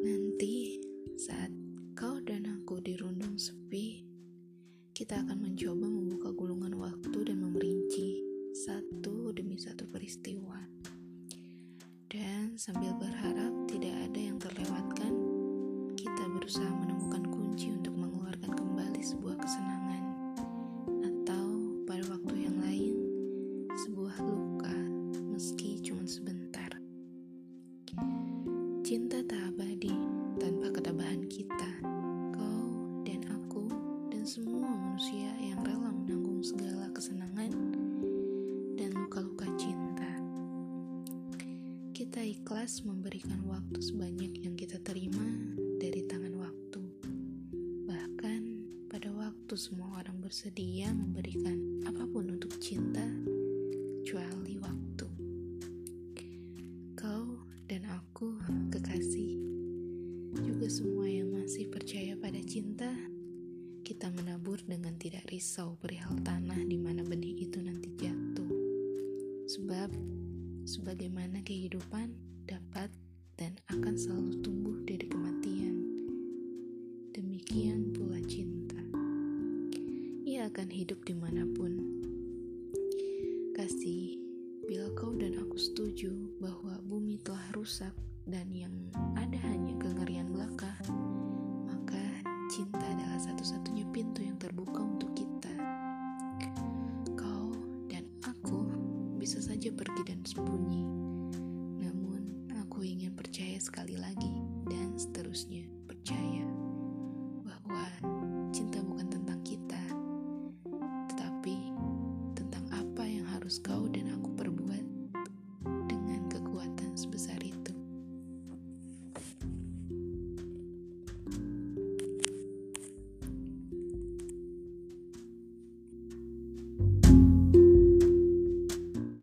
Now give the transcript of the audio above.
Nanti saat kau dan aku dirundung sepi, kita akan mencoba membuka gulungan waktu dan memerinci satu demi satu Cinta tak abadi tanpa ketabahan kita, kau dan aku dan semua manusia yang rela menanggung segala kesenangan dan luka-luka cinta. Kita ikhlas memberikan waktu sebanyak yang kita terima dari tangan waktu. Bahkan pada waktu semua orang bersedia memberikan Semua yang masih percaya pada cinta, kita menabur dengan tidak risau perihal tanah di mana benih itu nanti jatuh. Sebab sebagaimana kehidupan dapat dan akan selalu tumbuh dari kematian. Demikian pula cinta. Ia akan hidup di mana pun. Kasih Bila kau dan aku setuju bahwa bumi telah rusak dan yang ada hanya kengerian belaka, maka cinta adalah satu-satunya pintu yang terbuka untuk kita. Kau dan aku bisa saja pergi dan sembunyi, namun aku ingin percaya sekali lagi dan seterusnya.